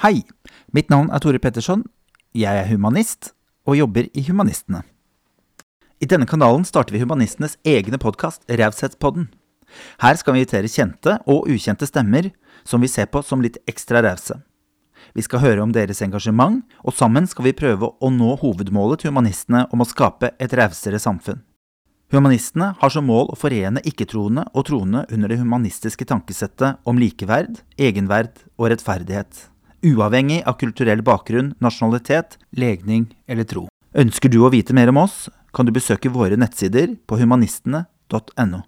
Hei, mitt navn er Tore Petterson. Jeg er humanist og jobber i Humanistene. I denne kanalen starter vi Humanistenes egne podkast, Raushetspodden. Her skal vi invitere kjente og ukjente stemmer som vi ser på som litt ekstra rause. Vi skal høre om deres engasjement, og sammen skal vi prøve å nå hovedmålet til humanistene om å skape et rausere samfunn. Humanistene har som mål å forene ikke-troende og troende under det humanistiske tankesettet om likeverd, egenverd og rettferdighet, uavhengig av kulturell bakgrunn, nasjonalitet, legning eller tro. Ønsker du å vite mer om oss, kan du besøke våre nettsider på humanistene.no.